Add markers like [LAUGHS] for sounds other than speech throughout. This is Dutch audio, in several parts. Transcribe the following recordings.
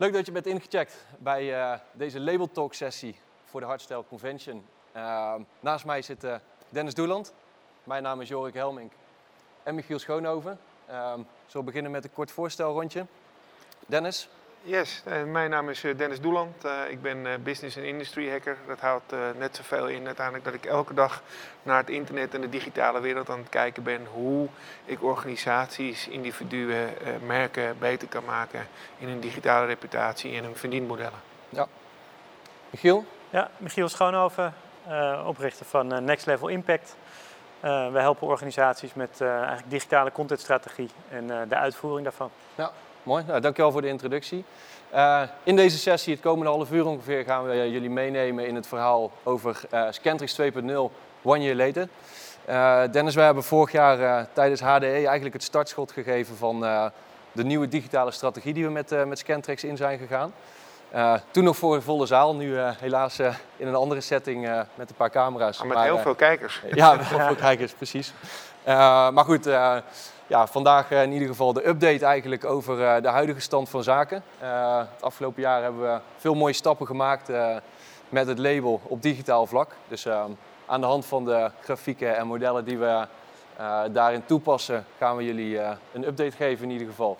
Leuk dat je bent ingecheckt bij uh, deze Label Talk sessie voor de Hardstyle Convention. Uh, naast mij zit uh, Dennis Doeland. Mijn naam is Jorik Helmink en Michiel Schoonhoven. Ehm, zullen beginnen met een kort voorstelrondje. Dennis? Yes, mijn naam is Dennis Doeland. ik ben business en industry hacker. Dat houdt net zoveel in uiteindelijk dat ik elke dag naar het internet en de digitale wereld aan het kijken ben hoe ik organisaties, individuen, merken beter kan maken in een digitale reputatie en hun verdienmodellen. Ja. Michiel? Ja, Michiel Schoonhoven, oprichter van Next Level Impact. We helpen organisaties met eigenlijk digitale contentstrategie en de uitvoering daarvan. Ja, mooi. Nou, dankjewel voor de introductie. in deze sessie, het komende half uur ongeveer, gaan we jullie meenemen in het verhaal over Scantrix 2.0 One Year Later. Dennis, wij hebben vorig jaar tijdens HDE eigenlijk het startschot gegeven van de nieuwe digitale strategie die we met, met Scantrix in zijn gegaan. Uh, toen nog voor een volle zaal, nu uh, helaas uh, in een andere setting met een paar camera's. Maar met maar, heel veel kijkers. [LAUGHS] Ja, met heel veel kijkers, precies. maar goed, ja, vandaag in ieder geval de update eigenlijk over de huidige stand van zaken. het afgelopen jaar hebben we veel mooie stappen gemaakt met het label op digitaal vlak. Dus aan de hand van de grafieken en modellen die we daarin toepassen, gaan we jullie een update geven in ieder geval.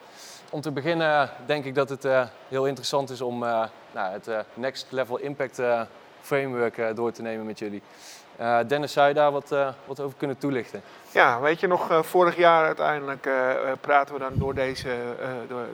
Om te beginnen denk ik dat het heel interessant is om nou, het Next Level Impact framework door te nemen met jullie. Dennis, zou je daar wat, wat over kunnen toelichten? Ja, weet je nog, uh, vorig jaar uiteindelijk praten we dan door, deze, door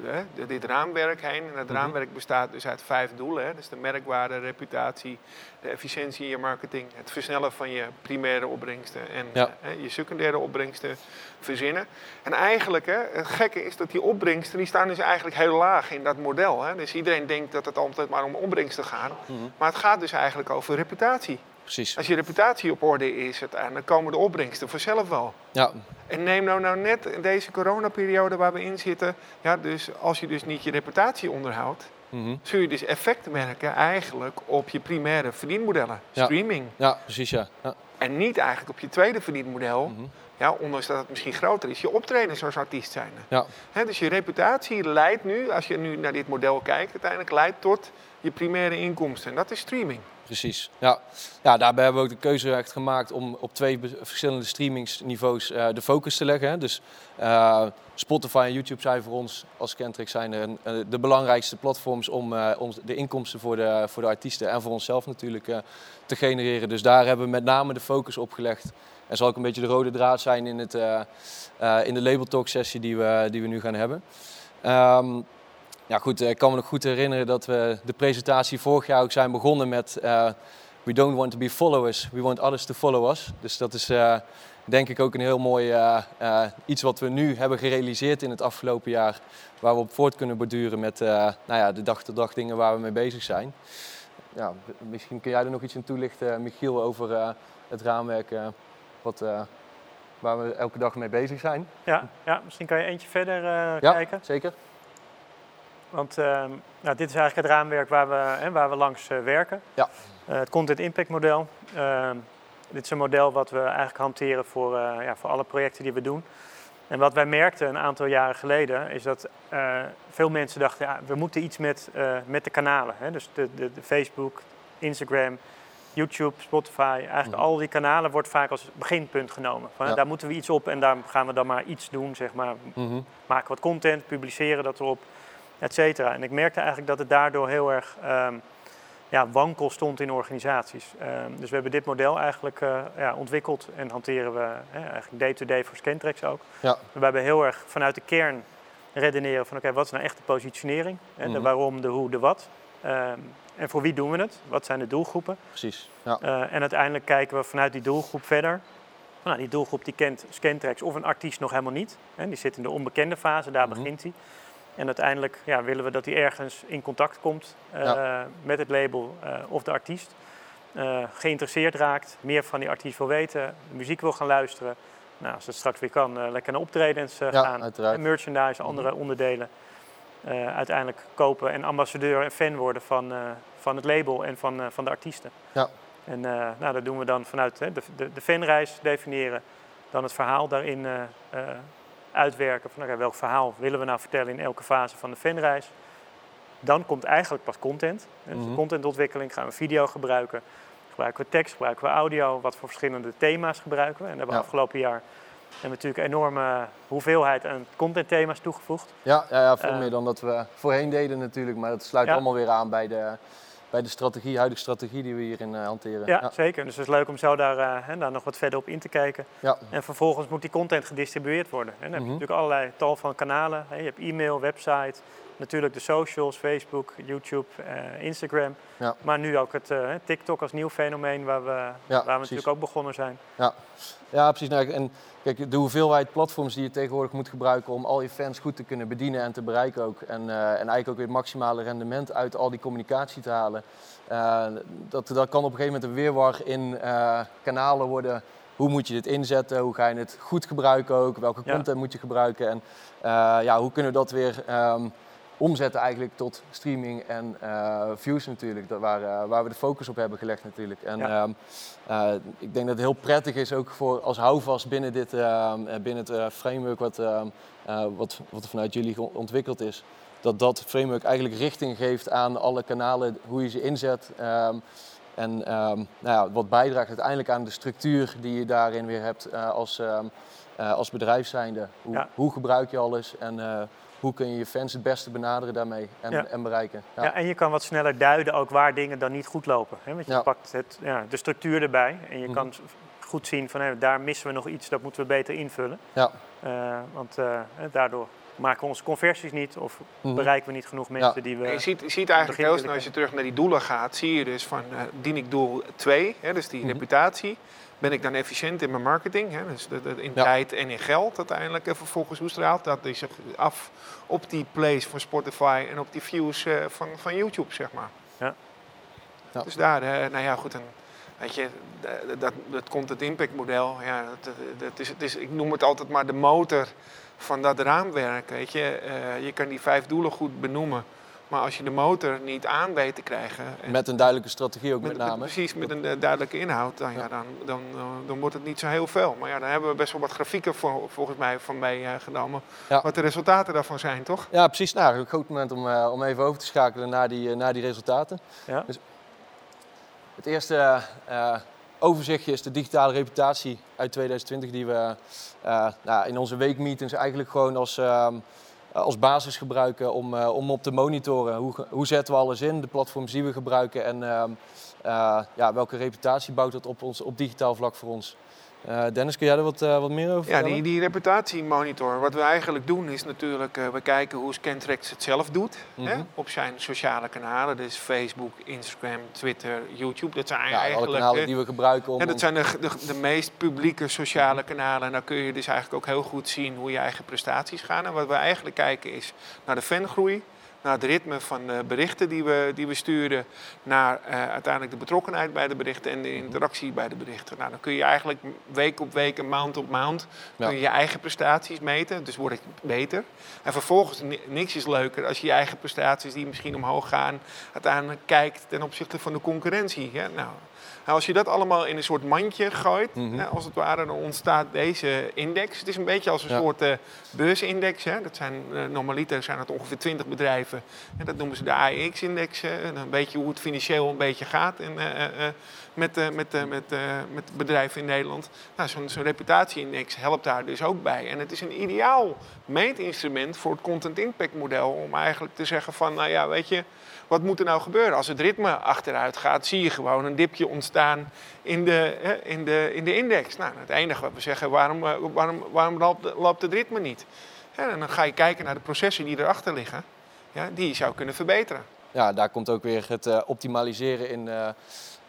dit raamwerk heen. En het mhm. raamwerk bestaat dus uit vijf doelen. Hè. Dus de merkwaarde, reputatie, de efficiëntie in je marketing, het versnellen van je primaire opbrengsten en je secundaire opbrengsten verzinnen. En eigenlijk, hè, het gekke is dat die opbrengsten, die staan dus eigenlijk heel laag in dat model. Hè. Dus iedereen denkt dat het altijd maar om opbrengsten gaat. Mhm. Maar het gaat dus eigenlijk over reputatie. Precies. Als je reputatie op orde is, dan komen de opbrengsten vanzelf wel. Ja. En neem nou, nou net in deze coronaperiode waar we in zitten, ja, dus als je dus niet je reputatie onderhoudt, mm zul je dus effecten merken eigenlijk op je primaire verdienmodellen, streaming. Ja, precies ja. ja. En niet eigenlijk op je tweede verdienmodel, mm ja, ondanks dat het misschien groter is, je optreden als artiest zijn. Ja. dus je reputatie leidt nu, als je nu naar dit model kijkt, uiteindelijk leidt tot je primaire inkomsten. En dat is streaming precies. Ja. ja, daarbij hebben we ook de keuze gemaakt om op twee verschillende streamingsniveaus uh, de focus te leggen. Dus uh, Spotify en YouTube zijn voor ons als Kentrix zijn een, uh, de belangrijkste platforms om, om de inkomsten voor de, voor de artiesten en voor onszelf natuurlijk te genereren. Dus daar hebben we met name de focus op gelegd. En zal ook een beetje de rode draad zijn in, het, in de Label Talk sessie die we, die we nu gaan hebben. Um, ja, goed, ik kan me nog goed herinneren dat we de presentatie vorig jaar ook zijn begonnen met uh, We don't want to be followers, we want others to follow us. Dus dat is uh, denk ik ook een heel mooi uh, iets wat we nu hebben gerealiseerd in het afgelopen jaar. Waar we op voort kunnen borduren met nou ja, de dag-tot-dag dingen waar we mee bezig zijn. Ja, misschien kun jij er nog iets in toelichten, Michiel, over het raamwerk wat, waar we elke dag mee bezig zijn. Ja, ja misschien kan je eentje verder ja, kijken. zeker. Want ehm, nou, dit is eigenlijk het raamwerk waar we, hè, waar we langs uh, werken. Ja. Uh, het Content Impact model. Ehm, dit is een model wat we eigenlijk hanteren voor, uh, ja, voor alle projecten die we doen. En wat wij merkten een aantal jaren geleden is dat veel mensen dachten, ja, we moeten iets met, met de kanalen. Hè? Dus de, de, de, Facebook, Instagram, YouTube, Spotify, eigenlijk al die kanalen wordt vaak als beginpunt genomen. Van, Daar moeten we iets op en daar gaan we dan maar iets doen, zeg maar. Mm Maken wat content, publiceren dat erop et cetera. En ik merkte eigenlijk dat het daardoor heel erg um, ja, wankel stond in organisaties. Um, dus we hebben dit model eigenlijk uh, ja, ontwikkeld en hanteren we hè, eigenlijk day-to-day voor Scantrex ook. Ja. We hebben heel erg vanuit de kern redeneren van oké, wat is nou echt de positionering? Hè, De mhm. waarom, de hoe, de wat. Um, en voor wie doen we het? Wat zijn de doelgroepen? Precies. Ja. Uh, en uiteindelijk kijken we vanuit die doelgroep verder. Nou, die doelgroep die kent Scantrex of een artiest nog helemaal niet. Hè, die zit in de onbekende fase, daar mhm. begint hij. En uiteindelijk ja, willen we dat hij ergens in contact komt uh, met het label uh, of de artiest. Uh, geïnteresseerd raakt, meer van die artiest wil weten, muziek wil gaan luisteren. Nou, als het straks weer kan, lekker naar optredens ja, gaan. Uiteraard. En merchandise, mhm. andere onderdelen. uiteindelijk kopen en ambassadeur en fan worden van, van het label en van, van de artiesten. Ja. En nou, dat doen we dan vanuit de, de, de fanreis definiëren, dan het verhaal daarin uitwerken van okay, welk verhaal willen we nou vertellen in elke fase van de fanreis. dan komt eigenlijk pas content. Dus Mhm. contentontwikkeling gaan we video gebruiken. Gebruiken we tekst, gebruiken we audio. Wat voor verschillende thema's gebruiken we. En daar hebben we Ja. afgelopen jaar hebben we natuurlijk een enorme hoeveelheid aan contentthema's toegevoegd. Ja, ja, ja veel Eh. meer dan dat we voorheen deden natuurlijk. Maar dat sluit Ja. allemaal weer aan bij de, bij de strategie, huidige strategie die we hierin eh, hanteren. Ja, ja. zeker. Dus het is leuk om zo daar, eh, hè, daar nog wat verder op in te kijken. Ja. En vervolgens moet die content gedistribueerd worden. En dan heb je Mhm. natuurlijk allerlei tal van kanalen. Je hebt e-mail, website, natuurlijk de socials, Facebook, YouTube, eh, Instagram. Ja. Maar nu ook het eh, TikTok als nieuw fenomeen waar we, waar we natuurlijk ook begonnen zijn. Ja, precies. Nou, en kijk, de hoeveelheid platforms die je tegenwoordig moet gebruiken om al je fans goed te kunnen bedienen en te bereiken ook. En, eh, en eigenlijk ook weer het maximale rendement uit al die communicatie te halen. Dat, dat kan op een gegeven moment een weerwar in kanalen worden. Hoe moet je dit inzetten? Hoe ga je het goed gebruiken ook? Welke Ja. content moet je gebruiken? En ja, hoe kunnen we dat weer ehm, omzetten eigenlijk tot streaming en eh, views natuurlijk. Dat waar, eh, waar we de focus op hebben gelegd natuurlijk. En Ja. ehm, eh, ik denk dat het heel prettig is ook voor als houvast binnen dit ehm, eh, binnen het framework wat, ehm, eh, wat, wat er vanuit jullie ontwikkeld is. Dat dat framework eigenlijk richting geeft aan alle kanalen, hoe je ze inzet. en nou ja, wat bijdraagt uiteindelijk aan de structuur die je daarin weer hebt als, eh, als bedrijf zijnde. Hoe, Ja. hoe gebruik je alles en eh, hoe kun je je fans het beste benaderen daarmee en, Ja. en bereiken. Ja. en je kan wat sneller duiden ook waar dingen dan niet goed lopen. Hè? Want je Ja. pakt het, ja, de structuur erbij en je Mhm. kan goed zien van hé, daar missen we nog iets, dat moeten we beter invullen. Ja. Eh, want eh, hè, daardoor maken we onze conversies niet of Mhm. bereiken we niet genoeg mensen die we... En je ziet, je ziet eigenlijk heel snel, als je terug naar die doelen gaat, zie je dus van, eh, dien ik doel 2, hè, dus die Mhm. reputatie. Ben ik dan efficiënt in mijn marketing, hè, dus in Ja. tijd en in geld uiteindelijk en vervolgens hoe straalt dat is zich af op die plays van Spotify en op die views eh, van, van YouTube, zeg maar. Ja. Ja. Dus daar, eh, nou ja, goed, en, weet je, dat, dat content impact model, ja, dat, dat is, het is, ik noem het altijd maar de motor van dat raamwerk, weet je. Eh, je kan die vijf doelen goed benoemen, maar als je de motor niet aan weet te krijgen... en- Met een duidelijke strategie ook met, met- name. precies, met een eh, duidelijke inhoud, dan, ja. Ja. dan, dan, eh, dan wordt het niet zo heel veel. Maar ja, dan hebben we best wel wat grafieken voor, volgens mij van meegenomen. Ja. Wat de resultaten daarvan zijn, toch? Ja, precies. Nou, een goed moment om, eh, om even over te schakelen naar die, eh, naar die resultaten. Ja. Dus het eerste eh, overzichtje is de digitale reputatie uit 2020, die we eh, nou, in onze weekmeetings eigenlijk gewoon als, ehm, als basis gebruiken om, eh, om op te monitoren. Hoe, hoe zetten we alles in, de platforms die we gebruiken en ehm, eh, ja, welke reputatie bouwt dat op, ons, op digitaal vlak voor ons. Eh, Dennis, kun jij er wat, eh, wat meer over Ja, vertellen? die, die reputatiemonitor. Wat we eigenlijk doen is natuurlijk, eh, we kijken hoe Scantrax het zelf doet. hè, Mhm. op zijn sociale kanalen. Dus Facebook, Instagram, Twitter, YouTube. Dat zijn Ja, alle eigenlijk... kanalen eh, die we gebruiken om... Ja, dat zijn de, de, de meest publieke sociale kanalen. En dan kun je dus eigenlijk ook heel goed zien hoe je eigen prestaties gaan. En wat we eigenlijk kijken is naar de fangroei, naar het ritme van de berichten die we, die we sturen, naar eh, uiteindelijk de betrokkenheid bij de berichten en de interactie bij de berichten. Nou, dan kun je eigenlijk week op week en maand op maand Ja. kun je, je eigen prestaties meten. Dus word ik beter. En vervolgens, ni- niks is leuker als je je eigen prestaties die misschien omhoog gaan, uiteindelijk kijkt ten opzichte van de concurrentie. Hè? Nou, nou, als je dat allemaal in een soort mandje gooit, Mhm. hè, als het ware, dan ontstaat deze index. Het is een beetje als een Ja. soort eh, beursindex. Hè. Dat zijn, eh, normaliter zijn het ongeveer 20 bedrijven. En dat noemen ze de AEX-index. En een beetje hoe het financieel een beetje gaat en, eh, met, met, met, met bedrijven in Nederland. Nou, zo'n zo'n reputatie-index helpt daar dus ook bij. En het is een ideaal meetinstrument voor het content impact model. Om eigenlijk te zeggen van, nou ja, weet je, wat moet er nou gebeuren? Als het ritme achteruit gaat, zie je gewoon een dipje ontstaan in de, in de, in de index. Nou, het enige wat we zeggen, waarom, eh, waarom, waarom loopt, het ritme niet? En dan ga je kijken naar de processen die erachter liggen, ja, die je zou kunnen verbeteren. ja, daar komt ook weer het eh, optimaliseren in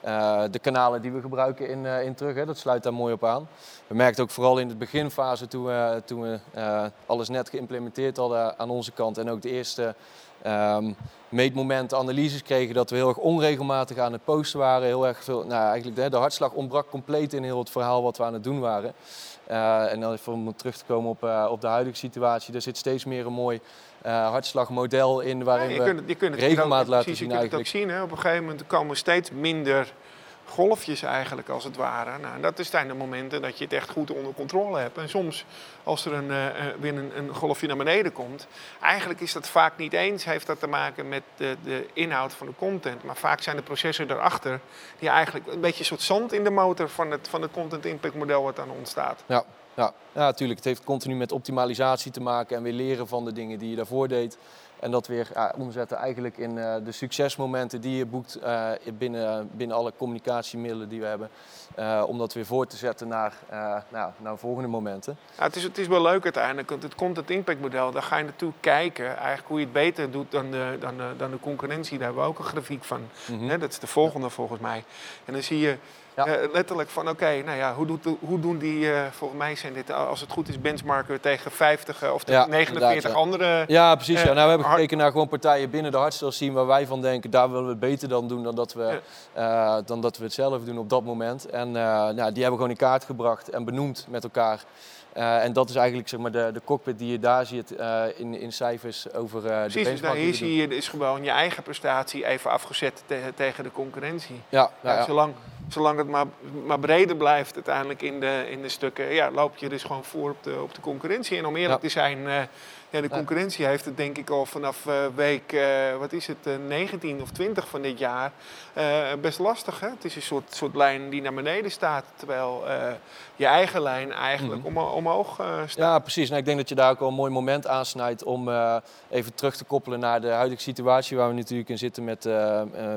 eh, de kanalen die we gebruiken in, eh, in terug. Hè. Dat sluit daar mooi op aan. We merkten ook vooral in de beginfase toen toen we alles net geïmplementeerd hadden aan onze kant en ook de eerste ehm, meetmomenten, analyses kregen, dat we heel erg onregelmatig aan het posten waren. Heel erg veel, nou, eigenlijk de, de hartslag ontbrak compleet in heel het verhaal wat we aan het doen waren. Eh, en dan even om terug te komen op, eh, op de huidige situatie, er zit steeds meer een mooi eh, hartslagmodel in waarin Ja, je we kunt, het- je kunt het regelmaat ook- laten precies, zien Je kunt het ook zien. Hè. Op een gegeven moment komen steeds minder golfjes eigenlijk, als het ware. Nou, dat zijn de momenten dat je het echt goed onder controle hebt. En soms, als er een, uh, weer een, een, golfje naar beneden komt, eigenlijk is dat vaak niet eens, heeft dat te maken met de, de inhoud van de content. Maar vaak zijn de processen daarachter die eigenlijk een beetje een soort zand in de motor van het, van het content impact model wat dan ontstaat. Ja. Ja, ja, natuurlijk. Het heeft continu met optimalisatie te maken en weer leren van de dingen die je daarvoor deed. En dat weer ja, omzetten eigenlijk in uh, de succesmomenten die je boekt uh, binnen, binnen alle communicatiemiddelen die we hebben. Uh, om dat weer voor te zetten naar, nou, naar volgende momenten. Ja, het, is, het is wel leuk uiteindelijk, want het content impact model, daar ga je naartoe kijken. Eigenlijk hoe je het beter doet dan de, dan de, dan de concurrentie. Daar hebben we ook een grafiek van. Mm -hmm. dat is de volgende volgens mij. En dan zie je ja. Uh, letterlijk van oké, nou ja, hoe, doet, hoe doen die, uh, volgens mij zijn dit, als het goed is, benchmarken tegen 50 uh, of ja, 49 andere. Ja, precies. ja. Nou, we hebben gekeken naar gewoon partijen binnen de hardstyle zien waar wij van denken, daar willen we het beter dan doen dan dat we, dan dat we het zelf doen op dat moment. En nou, die hebben we gewoon in kaart gebracht en benoemd met elkaar. Uh, en dat is eigenlijk zeg maar, de, de cockpit die je daar ziet uh, in, in cijfers over uh, Precies, de benchmark. Nou, hier zie je is gewoon je eigen prestatie even afgezet te, tegen de concurrentie. Ja, ja, ja, Zolang, zolang het maar, maar breder blijft uiteindelijk in de, in de stukken, ja, loop je dus gewoon voor op de, op de concurrentie. En om eerlijk te zijn, ja, de concurrentie heeft het denk ik al vanaf uh, week, uh, wat is het, uh, 19 of 20 van dit jaar best lastig. Hè? Het is een soort, soort lijn die naar beneden staat, terwijl je eigen lijn eigenlijk mm om, omhoog staat. Ja, precies. Nou, ik denk dat je daar ook al een mooi moment aansnijdt om even terug te koppelen naar de huidige situatie waar we natuurlijk in zitten met,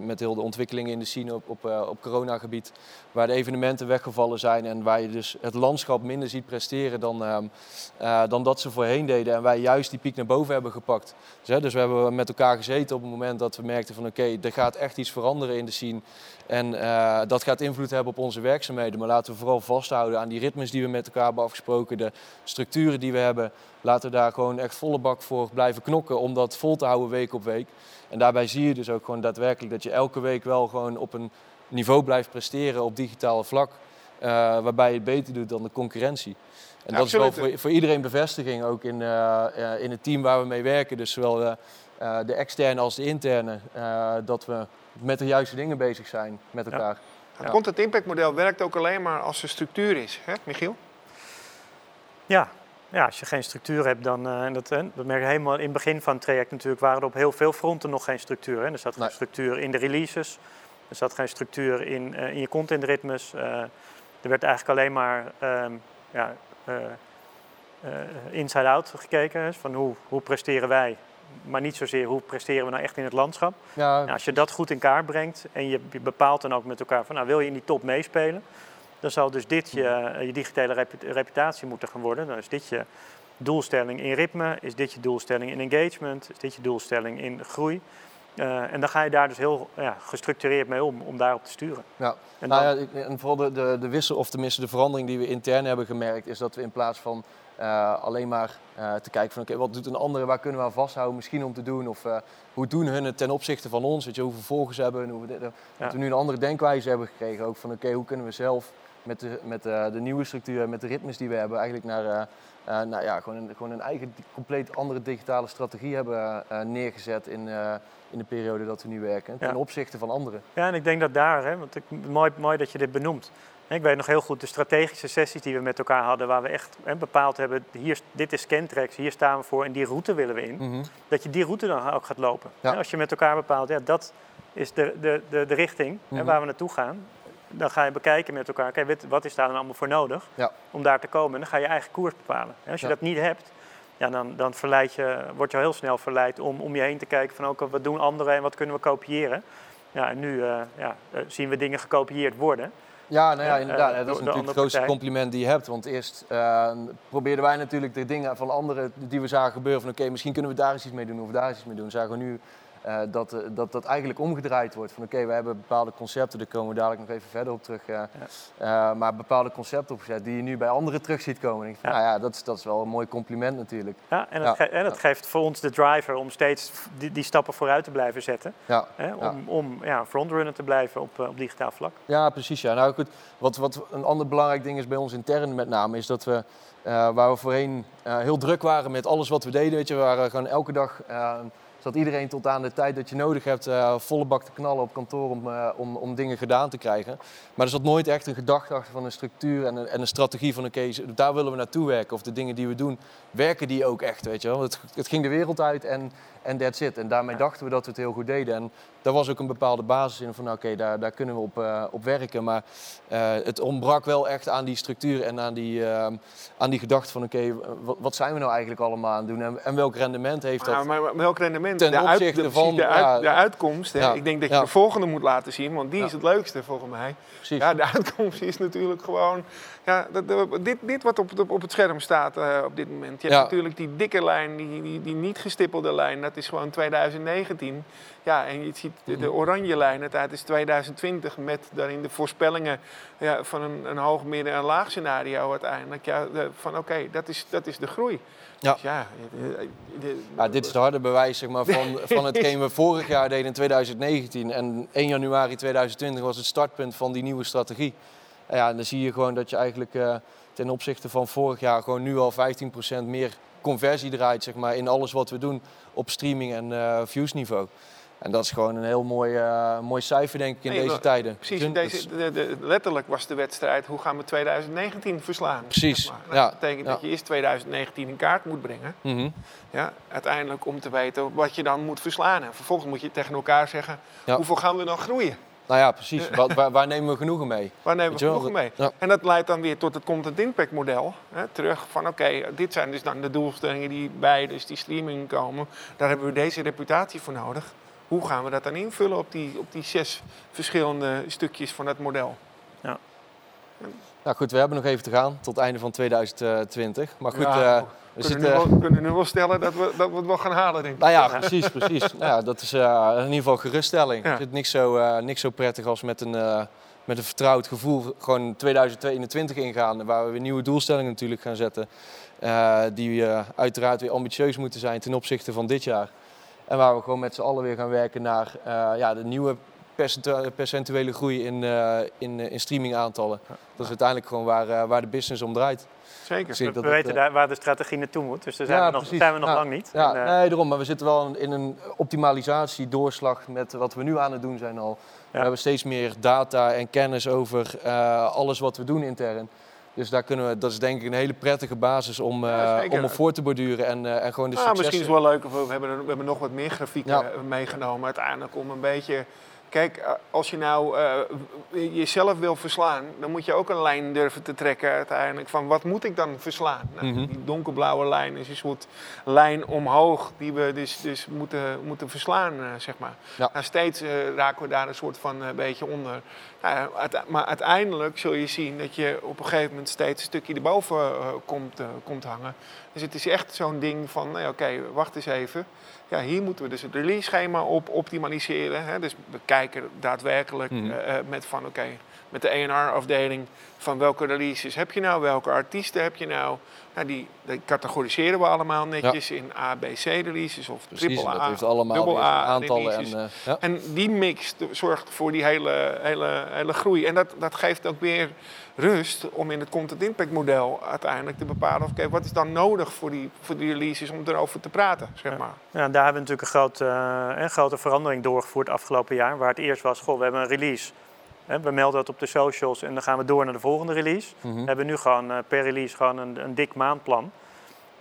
met heel de ontwikkelingen in de scene op, op, op coronagebied. Waar de evenementen weggevallen zijn en waar je dus het landschap minder ziet presteren dan, ehm, dan dat ze voorheen deden. En wij juist die piek naar boven hebben gepakt. Dus, hè, dus we hebben met elkaar gezeten op het moment dat we merkten van oké, er gaat echt iets veranderen in de scene. En dat gaat invloed hebben op onze werkzaamheden. Maar laten we vooral vasthouden aan die ritmes die we met elkaar hebben afgesproken, de structuren die we hebben. Laten we daar gewoon echt volle bak voor blijven knokken om dat vol te houden week op week. En daarbij zie je dus ook gewoon daadwerkelijk dat je elke week wel gewoon op een niveau blijft presteren op digitaal vlak. Uh, waarbij je het beter doet dan de concurrentie. En dat is wel voor, voor, iedereen bevestiging, ook in, uh, in het team waar we mee werken. Dus zowel de externe als de interne. dat we met de juiste dingen bezig zijn met elkaar. Ja. Het content impact model werkt ook alleen maar als er structuur is, hè Michiel? Ja, ja, als je geen structuur hebt, dan. Uh, dat, dat merk je helemaal in het begin van het traject natuurlijk. waren er op heel veel fronten nog geen structuur. Hè. Er zat geen nee. structuur in de releases. Er zat geen structuur in, uh, in je contentritmes. Uh, er werd eigenlijk alleen maar um, ja, inside-out gekeken. Van hoe, hoe presteren wij, maar niet zozeer hoe presteren we nou echt in het landschap. Ja. Nou, als je dat goed in kaart brengt en je bepaalt dan ook met elkaar van nou wil je in die top meespelen, dan zal dus dit je, je digitale reputatie moeten gaan worden. Dan is dit je doelstelling in ritme, is dit je doelstelling in engagement, is dit je doelstelling in groei. Uh, en dan ga je daar dus heel ja, gestructureerd mee om, om daarop te sturen. Ja. En, nou ja, en vooral de, de, de wissel, of tenminste de verandering die we intern hebben gemerkt, is dat we in plaats van uh, alleen maar uh, te kijken van oké, okay, wat doet een andere, waar kunnen we aan vasthouden misschien om te doen? Of uh, hoe doen hun het ten opzichte van ons? Weet je, hoeveel volgers hebben en hoe we, ja. dat we nu een andere denkwijze hebben gekregen. Ook van oké, okay, hoe kunnen we zelf met de, met de nieuwe structuur, met de ritmes die we hebben, eigenlijk naar nou ja, gewoon, een, gewoon een eigen compleet andere digitale strategie hebben neergezet in, in de periode dat we nu werken, ten ja. opzichte van anderen. Ja, en ik denk dat daar, hè, want ik, mooi, mooi dat je dit benoemt. Ik weet nog heel goed de strategische sessies die we met elkaar hadden, waar we echt hè, bepaald hebben, hier, dit is Scantrax, hier staan we voor en die route willen we in. Mm -hmm. Dat je die route dan ook gaat lopen. Ja. Als je met elkaar bepaalt, ja, dat is de, de, de, de richting mm -hmm. hè, waar we naartoe gaan dan ga je bekijken met elkaar, okay, wat is daar dan allemaal voor nodig ja. om daar te komen. En dan ga je eigen koers bepalen. als je ja. dat niet hebt, ja, dan, dan verleid je, word je al heel snel verleid om om je heen te kijken van ook, wat doen anderen en wat kunnen we kopiëren. Ja, en nu uh, ja, zien we dingen gekopieerd worden. Ja, nou ja, inderdaad. Dat is natuurlijk het grootste compliment die je hebt. Want eerst uh, probeerden wij natuurlijk de dingen van anderen die we zagen gebeuren. Van oké, okay, misschien kunnen we daar eens iets mee doen of daar eens iets mee doen. Zagen we nu uh, dat, dat dat eigenlijk omgedraaid wordt. Van oké, okay, we hebben bepaalde concepten, daar komen we dadelijk nog even verder op terug. Uh, ja. uh, maar bepaalde concepten opgezet die je nu bij anderen terug ziet komen. En ik ja. Nou ja, dat is, dat is wel een mooi compliment natuurlijk. Ja, en dat, ja. Ge en dat geeft voor ons de driver om steeds die, die stappen vooruit te blijven zetten. Ja. Hè, om om ja, frontrunner te blijven op, op digitaal vlak. Ja, precies. Ja. Nou goed, wat, wat een ander belangrijk ding is bij ons intern met name, is dat we, waar we voorheen heel druk waren met alles wat we deden. Weet je, we waren gewoon elke dag zat iedereen tot aan de tijd dat je nodig hebt uh, volle bak te knallen op kantoor om, uh, om, om dingen gedaan te krijgen. Maar er zat nooit echt een gedachte achter van een structuur en een, en een strategie van oké, okay, daar willen we naartoe werken. Of de dingen die we doen, werken die ook echt, weet je wel. Het, het ging de wereld uit en en that's it. En daarmee dachten we dat we het heel goed deden. En daar was ook een bepaalde basis in van oké, daar, daar kunnen we op, uh, op werken. Maar uh, het ontbrak wel echt aan die structuur en aan die, uh, aan die gedachte van oké, wat, wat, zijn we nou eigenlijk allemaal aan het doen? En, en welk rendement heeft dat? Maar, maar welk rendement? Ten de opzichte uit, van de, uit, de uitkomst. Hè? Ja. Ik denk dat je Ja. de volgende moet laten zien, want die is het leukste volgens mij. Precies. Ja, de [LAUGHS] uitkomst is natuurlijk gewoon. Ja, dat, dat- dit, dit wat op, op, het scherm staat eh, op dit moment. Je hebt Ja. natuurlijk die dikke lijn, die, die, die niet gestippelde lijn, dat is gewoon 2019. Ja, en je ziet de, Mhm. de oranje lijn, het is 2020 met daarin de voorspellingen ja, van een, een hoog, midden- en laag scenario uiteindelijk. Ja, van oké, dat, is, dat is de groei. Ja. Dus ja, de- de- Ja, dit is het harde bewijs zeg maar, van, [LAUGHS] van hetgeen we vorig jaar deden in 2019. En 1 januari 2020 was het startpunt van die nieuwe strategie. Ja, en dan zie je gewoon dat je eigenlijk eh, ten opzichte van vorig jaar gewoon nu al 15% meer conversie draait zeg maar, in alles wat we doen op streaming en eh viewsniveau. En dat is gewoon een heel mooi, eh, mooi cijfer denk ik in Nee, deze maar- tijden. Precies, Dus- deze, de, de- letterlijk was de wedstrijd hoe gaan we 2019 verslaan. Precies, zeg maar. Nou, ja, Dat betekent ja. dat je eerst 2019 in kaart moet brengen. Mhm. Ja, uiteindelijk om te weten wat je dan moet verslaan. En vervolgens moet je tegen elkaar zeggen, Ja. hoeveel gaan we dan groeien? Nou ja, precies. Waar, waar nemen we genoegen mee? [LAUGHS] Waar nemen Weet we genoegen mee? dat- ja. En dat leidt dan weer tot het content impact model. Hè, terug van oké, dit zijn dus dan de doelstellingen die bij dus die streaming komen. Daar hebben we deze reputatie voor nodig. Hoe gaan we dat dan invullen op die, op die zes verschillende stukjes van het model? Nou goed, we hebben nog even te gaan tot het einde van 2020. Maar goed, Ja, eh, we kunnen, zitten... nu wel, kunnen nu wel stellen dat we, dat we het wel gaan halen, denk ik. Nou ja, precies, precies. Nou ja, dat is eh, in ieder geval geruststelling. Ja. Er zit niks zo, eh, niks zo prettig als met een, eh, met een vertrouwd gevoel gewoon 2021 ingaan. Waar we weer nieuwe doelstellingen natuurlijk gaan zetten. die uiteraard weer ambitieus moeten zijn ten opzichte van dit jaar. En waar we gewoon met z'n allen weer gaan werken naar ja, de nieuwe percentu- percentuele groei in, in, in streamingaantallen. Dat is uiteindelijk gewoon waar, waar de business om draait. Zeker. We, dat we het, weten eh, daar waar de strategie naartoe moet. Dus daar zijn Ja, we nog, zijn we nog Ja. lang niet. Ja, En, eh, nee, daarom. Maar we zitten wel in een optimalisatie, doorslag met wat we nu aan het doen zijn al. We hebben steeds meer data en kennis over eh, alles wat we doen intern. Dus daar kunnen we, dat is denk ik een hele prettige basis om, Ja, om op voor te borduren en, en gewoon de Ah, successen... misschien is het wel leuk, of we hebben, we hebben nog wat meer grafieken Ja. meegenomen uiteindelijk om een beetje... Kijk, eh, als je nou eh, jezelf wil verslaan, dan moet je ook een lijn durven te trekken uiteindelijk van wat moet ik dan verslaan? Nou, Mhm. Die donkerblauwe lijn is een soort lijn omhoog die we dus, dus moeten, moeten verslaan, eh, zeg maar. Ja. Nou, steeds raken we daar een soort van beetje onder. Nou maar uiteindelijk zul je zien dat je op een gegeven moment steeds een stukje erboven komt, komt hangen. Dus het is echt zo'n ding van, nee, oké, wacht eens even. Ja, hier moeten we dus het release schema op optimaliseren. Hè? Dus we kijken daadwerkelijk Mhm. eh, eh, met van, oké, met de A&R-afdeling van welke releases heb je nou, welke artiesten heb je nou. Nou, die, die categoriseren we allemaal netjes in A, B, C releases of triple dat A, heeft allemaal A aantallen. En, releases. eh, ja. En die mix zorgt voor die hele, hele, hele groei. En dat, dat geeft ook weer rust om in het content impact model uiteindelijk te bepalen... oké, wat is dan nodig voor die, voor die releases om erover te praten, zeg maar. Ja, daar hebben we natuurlijk een, groot, eh, een grote verandering doorgevoerd afgelopen jaar. Waar het eerst was, goh, we hebben een release. We melden dat op de socials en dan gaan we door naar de volgende release. Mhm. We hebben nu gewoon eh, per release gewoon een, een dik maandplan.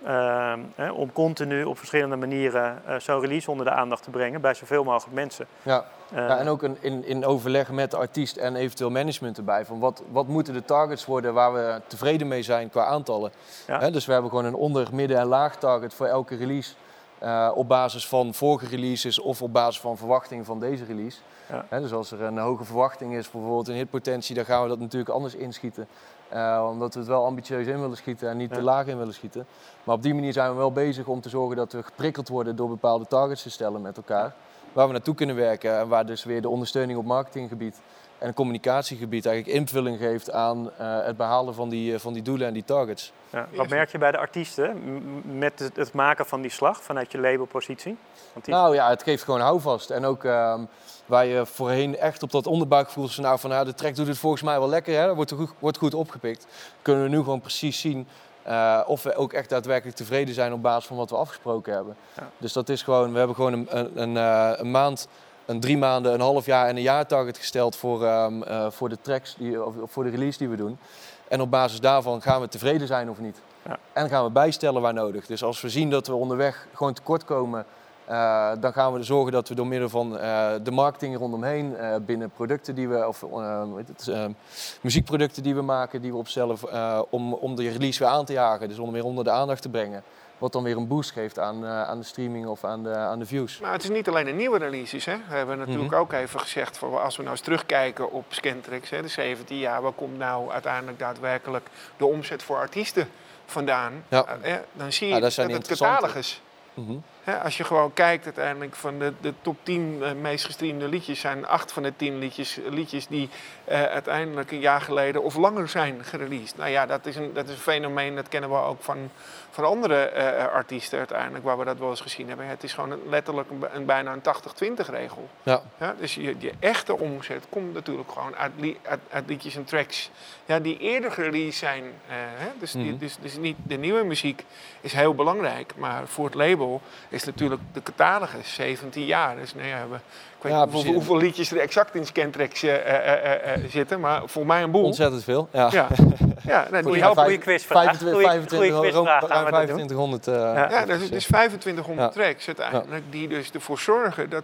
eh, hè, om continu op verschillende manieren eh, zo'n release onder de aandacht te brengen bij zoveel mogelijk mensen. Ja. Eh, Ja, en ook een, in, in overleg met de artiest en eventueel management erbij. Van wat, wat moeten de targets worden waar we tevreden mee zijn qua aantallen. Ja. Hè, dus we hebben gewoon een onder, midden en laag target voor elke release. Eh, op basis van vorige releases of op basis van verwachting van deze release. Ja. Dus als er een hoge verwachting is, bijvoorbeeld een hitpotentie, dan gaan we dat natuurlijk anders inschieten. Eh, omdat we het wel ambitieus in willen schieten en niet Ja. te laag in willen schieten. Maar op die manier zijn we wel bezig om te zorgen dat we geprikkeld worden door bepaalde targets te stellen met elkaar. Waar we naartoe kunnen werken en waar dus weer de ondersteuning op marketinggebied en communicatiegebied eigenlijk invulling geeft aan eh, het behalen van die, eh, van die doelen en die targets. ja. Wat merk je bij de artiesten met het, het maken van die slag vanuit je labelpositie? Want die, Nou ja, het geeft gewoon houvast. En ook ehm, waar je voorheen echt op dat onderbuikgevoel van, nou, van nou, de track doet het volgens mij wel lekker, hè? Dat wordt goed, wordt goed opgepikt. Kunnen we nu gewoon precies zien eh, of we ook echt daadwerkelijk tevreden zijn op basis van wat we afgesproken hebben. Ja. Dus dat is gewoon, we hebben gewoon een, een, een, eh, een maand, een drie maanden, een half jaar en een jaar target gesteld voor, ehm, eh, voor de tracks, die, of voor de release die we doen. En op basis daarvan gaan we tevreden zijn of niet. Ja. En gaan we bijstellen waar nodig. Dus als we zien dat we onderweg gewoon tekort komen, eh, dan gaan we er zorgen dat we door middel van eh, de marketing rondomheen, binnen producten die we, of het, eh, muziekproducten die we maken, die we opstellen, om, om de release weer aan te jagen. Dus om weer onder de aandacht te brengen. Wat dan weer een boost geeft aan, eh, aan de streaming of aan de, aan de views. Maar het is niet alleen de nieuwe releases. Hè. We hebben natuurlijk Mhm. ook even gezegd, van, als we nou eens terugkijken op Scantrix, hè, de 17 jaar, waar komt nou uiteindelijk daadwerkelijk de omzet voor artiesten vandaan? Ja. Eh, eh, dan zie je Ja, dat het catalogus. Mhm. Als je gewoon kijkt uiteindelijk van de, de top 10 eh, meest gestreamde liedjes, zijn acht van de 10 liedjes, liedjes die eh, uiteindelijk een jaar geleden of langer zijn gereleased. Nou ja, dat is een, dat is een fenomeen, dat kennen we ook van, van andere eh, artiesten uiteindelijk, waar we dat wel eens gezien hebben. Het is gewoon een- letterlijk een, een bijna een 80-20 regel. Ja. Ja, dus je, je echte omzet komt natuurlijk gewoon uit, li- uit, uit liedjes en tracks ja, die eerder gereleased zijn. hè? Dus, die- Mhm. dus, dus niet de nieuwe muziek is heel belangrijk, maar voor het label is natuurlijk de catalogus 17 jaar. Dus nou ja, we, ik weet Ja, niet hoeveel, hoeveel liedjes er exact in Scantracks eh, eh, eh, zitten, maar voor mij een boel. Ontzettend veel. Ja. Ja, [LAUGHS] ja nou, die Goeie, helpen. goeie quizvraag. 25, Goeie- 25, goeie ruim quizvraag gaan we dat doen. 2500. eh, Ja. Ja, dus het is 2500 Ja. tracks uiteindelijk die dus ervoor zorgen dat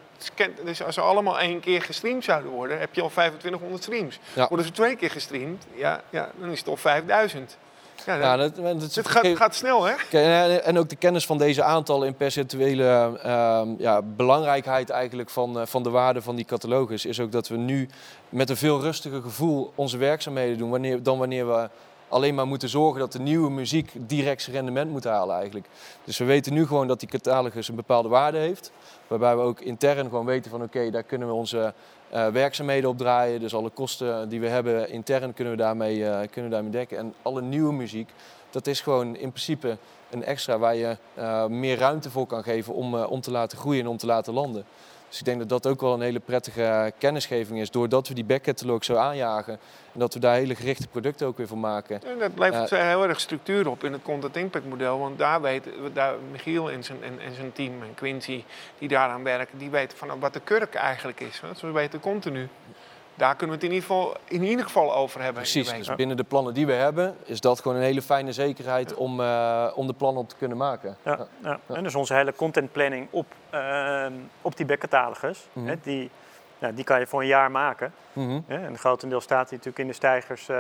dus als ze allemaal één keer gestreamd zouden worden, heb je al 2500 streams. Ja. Worden ze twee keer gestreamd, ja, ja, dan is het al 5000. Ja, dat, het gaat, gaat snel, hè? En ook de kennis van deze aantallen in percentuele ehm, ja, belangrijkheid eigenlijk van, eh, van de waarde van die catalogus is ook dat we nu met een veel rustiger gevoel onze werkzaamheden doen wanneer, dan wanneer we alleen maar moeten zorgen dat de nieuwe muziek direct zijn rendement moet halen eigenlijk. Dus we weten nu gewoon dat die catalogus een bepaalde waarde heeft. Waarbij we ook intern gewoon weten van oké, daar kunnen we onze eh, werkzaamheden op draaien. Dus alle kosten die we hebben intern kunnen we daarmee, eh, kunnen daarmee dekken. En alle nieuwe muziek, dat is gewoon in principe een extra waar je eh, meer ruimte voor kan geven om, om te laten groeien en om te laten landen. Dus ik denk dat dat ook wel een hele prettige eh, kennisgeving is, doordat we die backcatalog zo aanjagen en dat we daar hele gerichte producten ook weer voor maken. En dat levert heel erg structuur op in het content impact model. Want daar weten we- daar, Michiel en zijn, en, en zijn team en Quincy die daaraan werken, die weten van wat de kurk eigenlijk is. Want we weten continu. Daar kunnen we het in ieder geval, in ieder geval over hebben. Precies, dus binnen de plannen die we hebben, is dat gewoon een hele fijne zekerheid om, eh, om de plannen op te kunnen maken. Ja, ja. En dus onze hele contentplanning op, ehm, op die backcatalogus, Mhm. hè, die, ja, die kan je voor een jaar maken. Mhm. Hè, en grotendeels staat die natuurlijk in de stijgers eh,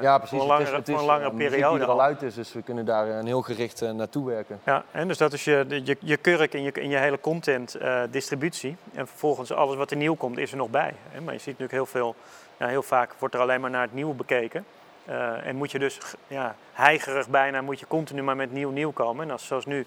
Ja, precies. voor een langere, is, voor een langere eh, periode. die er al uit is, dus we kunnen daar een heel gericht eh, naartoe werken. Ja, en dus dat is je, je, je kurk in je, in je hele content eh, distributie. En vervolgens alles wat er nieuw komt, is er nog bij. Hè. Maar je ziet natuurlijk heel veel, ja, heel vaak wordt er alleen maar naar het nieuwe bekeken. Eh, en moet je dus ja, heigerig bijna, moet je continu maar met nieuw nieuw komen. En als zoals nu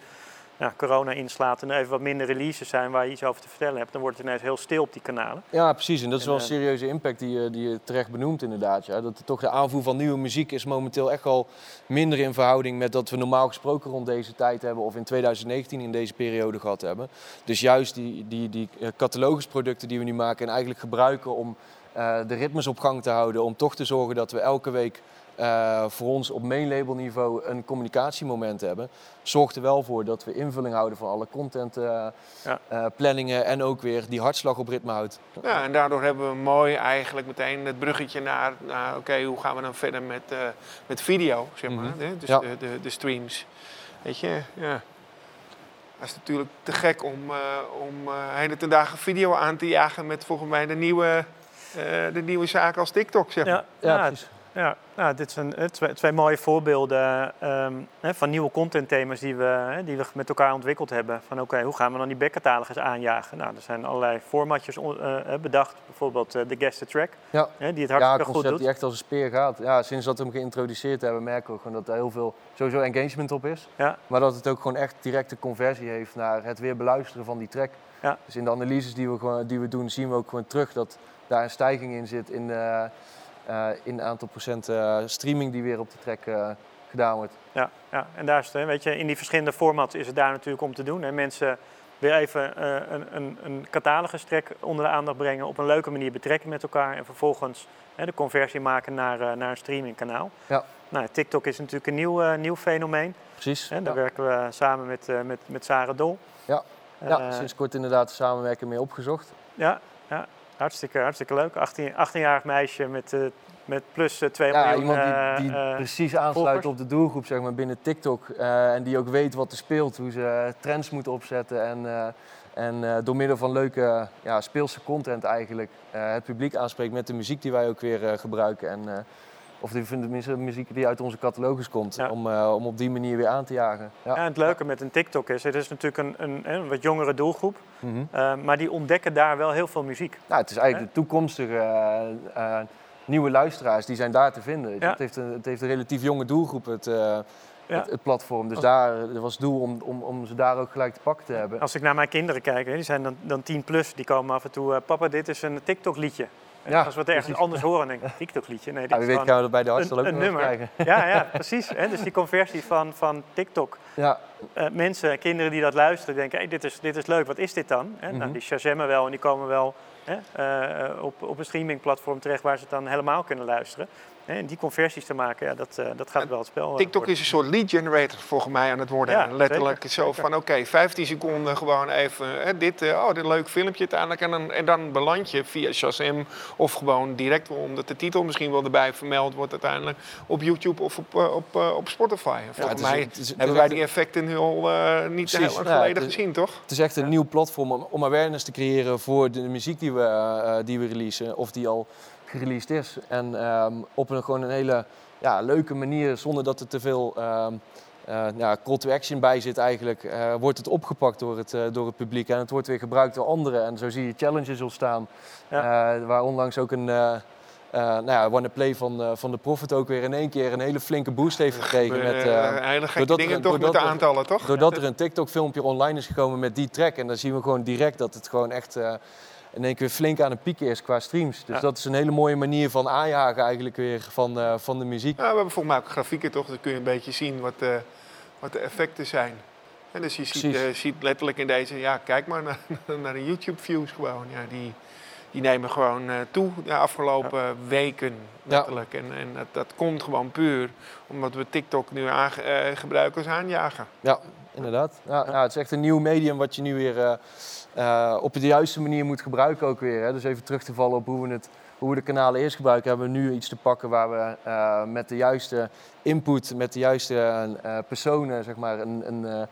ja, corona inslaat en er even wat minder releases zijn waar je iets over te vertellen hebt, dan wordt het ineens heel stil op die kanalen. Ja, precies. En dat is wel een eh, serieuze impact die, je- die je terecht benoemt inderdaad. Ja. Dat toch de aanvoer van nieuwe muziek is momenteel echt al minder in verhouding met dat we normaal gesproken rond deze tijd hebben of in 2019 in deze periode gehad hebben. Dus juist die, die, die eh, catalogusproducten die we nu maken en eigenlijk gebruiken om eh, de ritmes op gang te houden, om toch te zorgen dat we elke week eh, voor ons op main label niveau een communicatiemoment hebben, zorgt er wel voor dat we invulling houden van alle content eh, Ja. eh, planningen en ook weer die hartslag op ritme houdt. Ja, en daardoor hebben we mooi eigenlijk meteen het bruggetje naar, naar oké, hoe gaan we dan verder met, eh, met video, zeg maar. Mhm. hè? Dus Ja. de, de, de streams. Weet je, ja. Het is natuurlijk te gek om, eh om eh hele ten dagen video aan te jagen met volgens mij de nieuwe, eh, de nieuwe zaak als TikTok, zeg maar. Ja, Ja, ja, precies. Ja, nou, dit zijn eh, twee, twee mooie voorbeelden ehm, hè, van nieuwe contentthema's die we, hè, die we met elkaar ontwikkeld hebben. Van oké, hoe gaan we dan die backcatalogus aanjagen? Nou, er zijn allerlei formatjes eh, eh, bedacht. Bijvoorbeeld de guest track, Ja. hè, die het Ja, hartstikke goed concept doet. die echt als een speer gaat. Ja, sinds dat we hem geïntroduceerd hebben, merken we gewoon dat er heel veel sowieso engagement op is. Ja. Maar dat het ook gewoon echt directe conversie heeft naar het weer beluisteren van die track. Ja. Dus in de analyses die we, gewoon, die we doen, zien we ook gewoon terug dat daar een stijging in zit in, in het aantal procent eh, streaming die weer op de track eh, gedaan wordt. Ja, ja, en daar is het, hè, weet je, in die verschillende formats is het daar natuurlijk om te doen. Hè. Mensen weer even eh, een, een, een onder de aandacht brengen, op een leuke manier betrekken met elkaar en vervolgens hè, de conversie maken naar, eh, naar een streamingkanaal. Ja. Nou, TikTok is natuurlijk een nieuw, uh, nieuw fenomeen. Precies. Hè, daar werken we samen met, uh, met, met Sarah Dol. Ja. ja, sinds kort inderdaad de samenwerking mee opgezocht. Ja, ja. Hartstikke, hartstikke leuk. 18, 18-jarig meisje met, uh, met plus 2 ja, miljoen iemand die, die precies aansluit op de doelgroep zeg maar, binnen TikTok. en die ook weet wat er speelt, hoe ze trends moeten opzetten. En, en door middel van leuke ja, speelse content eigenlijk het publiek aanspreekt met de muziek die wij ook weer gebruiken. En, of die tenminste muziek die uit onze catalogus komt, om, uh, om op die manier weer aan te jagen. Ja, ja en het leuke met een TikTok is, het is natuurlijk een, een, een wat jongere doelgroep, mm -hmm. uh, maar die ontdekken daar wel heel veel muziek. Nou, het is eigenlijk de toekomstige uh, nieuwe luisteraars, die zijn daar te vinden. Ja. Het, heeft een, het heeft een relatief jonge doelgroep, het, het, het, platform. Dus daar was het doel om, om, om ze daar ook gelijk te pakken te hebben. Als ik naar mijn kinderen kijk, die zijn dan, dan 10 plus, die komen af en toe, papa dit is een TikTok liedje. Ja, als we het ergens anders horen, denk ik, TikTok-liedje. Nee, dit ja, wie weet gaan we bij de leuk een, een nummer. krijgen. [LAUGHS] Ja, ja precies. Hè? Dus die conversie van, van TikTok. Ja. Uh, mensen, kinderen die dat luisteren, denken, hey, dit, is, dit is leuk, wat is dit dan? Hè? Mm -hmm. nou, die shazammen wel en die komen wel hè, uh, op, op een streamingplatform terecht waar ze het dan helemaal kunnen luisteren. En die conversies te maken, ja, dat, uh, dat gaat wel het spel. TikTok is een soort lead generator volgens mij aan het worden. Ja, Letterlijk zeker. zo van oké, okay, 15 seconden gewoon even hè, dit, uh, oh, dit leuk filmpje uiteindelijk. En dan, en dan beland je via Shazam of gewoon direct omdat de titel misschien wel erbij vermeld wordt uiteindelijk op YouTube of op, uh, op, op Spotify. Volgens ja, mij is, is, hebben wij die effecten heel niet heel lang geleden gezien, toch? Het is echt een nieuw platform om, om awareness te creëren voor de muziek die we, die we releasen of die al gereleased is. En um, op een gewoon een hele ja, leuke manier, zonder dat er te veel um, uh, ja, call to action bij zit eigenlijk, uh, wordt het opgepakt door het, uh, door het publiek. En het wordt weer gebruikt door anderen. En zo zie je challenges ontstaan, ja. waar onlangs ook een... nou ja, Wanna Play van, van de Profit ook weer in één keer een hele flinke boost heeft gekregen. met, hele gekke dingen er, toch met de aantallen, toch? Doordat er een TikTok-filmpje online is gekomen met die track. En dan zien we gewoon direct dat het gewoon echt in één keer flink aan het pieken is qua streams. Dus dat is een hele mooie manier van aanjagen eigenlijk weer van, uh, van de muziek. Ja, we hebben volgens mij ook grafieken toch, dan kun je een beetje zien wat, uh, wat de effecten zijn. En dus je ziet, uh, ziet, letterlijk in deze, ja kijk maar naar, [LAUGHS] naar de YouTube views gewoon. Ja, die, die nemen gewoon toe de afgelopen ja. weken letterlijk. En, en dat, dat, komt gewoon puur omdat we TikTok nu aan, gebruikers aanjagen. Ja, inderdaad. Ja, het is echt een nieuw medium wat je nu weer op de juiste manier moet gebruiken ook weer. Hè. Dus even terug te vallen op hoe we, het, hoe we de kanalen eerst gebruiken, hebben we nu iets te pakken waar we uh, met de juiste input, met de juiste uh, personen, zeg maar, een, een,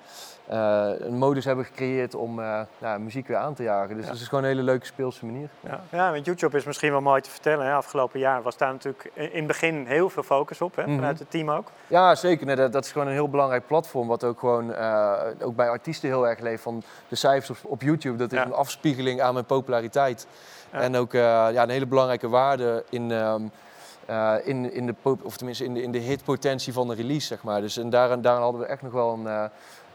een, modus hebben gecreëerd om nou, muziek weer aan te jagen. Dus ja. dat is gewoon een hele leuke speelse manier. Ja, ja want YouTube is misschien wel mooi te vertellen. Hè. Afgelopen jaar was daar natuurlijk in het begin heel veel focus op, hè, vanuit mm -hmm. het team ook. Ja, zeker. Nee, dat, dat, is gewoon een heel belangrijk platform, wat ook gewoon ook bij artiesten heel erg leeft. Van de cijfers op, op YouTube, dat is een afspiegeling aan mijn populariteit. En ook ja, een hele belangrijke waarde in, um, uh, in, in, de, of tenminste in, de, in de hitpotentie van de release, zeg maar. Dus en daarin, daarin hadden we echt nog wel een, uh,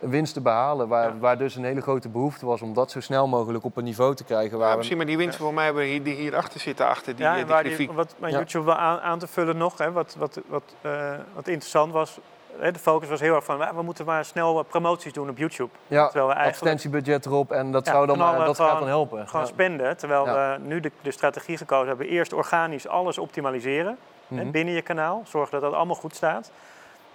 een winst te behalen, waar, ja. waar dus een hele grote behoefte was om dat zo snel mogelijk op een niveau te krijgen. Waar ja, misschien maar die winst voor mij hebben hier, die hierachter zitten, achter die, ja, die die, wat mijn YouTube wel aan, aan, te vullen nog, hè, wat, wat, wat, uh, wat interessant was, de focus was heel erg van, we moeten maar snel promoties doen op YouTube. Ja, terwijl we eigenlijk, advertentiebudget erop en dat, ja, zou dan, maar, dat gaat dan helpen. Gewoon ja. spenden, terwijl we nu de, de, strategie gekozen hebben, eerst organisch alles optimaliseren mm -hmm. binnen je kanaal. Zorgen dat dat allemaal goed staat.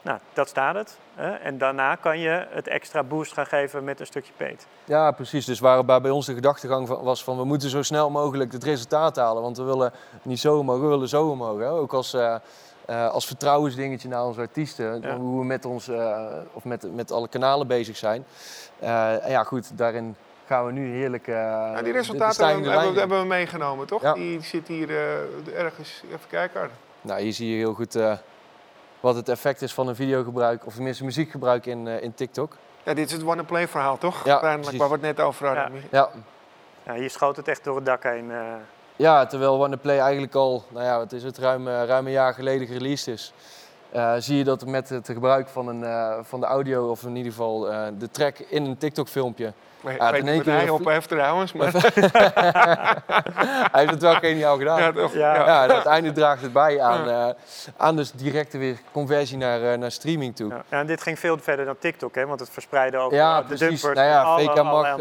Nou, dat staat het. Hè? En daarna kan je het extra boost gaan geven met een stukje paid. Ja, precies. Dus waarbij bij ons de gedachtegang was van we moeten zo snel mogelijk het resultaat halen. Want we willen niet zo omhoog, we willen zo omhoog. Hè? Ook als... Uh, uh, als vertrouwensdingetje naar onze artiesten. Ja. Hoe we met, ons, uh, of met, met alle kanalen bezig zijn. Uh, en ja, goed, daarin gaan we nu heerlijk. ja, die resultaten hebben, hebben, we, hebben we meegenomen, toch? Ja. Die zit hier ergens. Even kijken. Nou, hier zie je heel goed wat het effect is van een videogebruik, of tenminste muziekgebruik in, in TikTok. Ja, dit is het one-and-play verhaal, toch? Ja, Uiteindelijk, waar we het net over hadden. Ja. ja. ja. hier schoot het echt door het dak heen. Ja, terwijl One Play eigenlijk al, nou ja, wat is het, ruim, uh, ruim een jaar geleden gereleased is. Uh, zie je dat met het gebruik van, een, uh, van de audio, of in ieder geval de track in een TikTok-filmpje. Ja, in één keer hij op heeft trouwens. Maar... [LAUGHS] hij heeft het wel geniaal gedaan. Ja, toch? Ja. ja uiteindelijk draagt het bij aan, uh, aan dus directe weer conversie naar, naar streaming toe. Ja. en dit ging veel verder dan TikTok, hè? want het verspreidde ook ja, de precies. Nou ja, VK mag,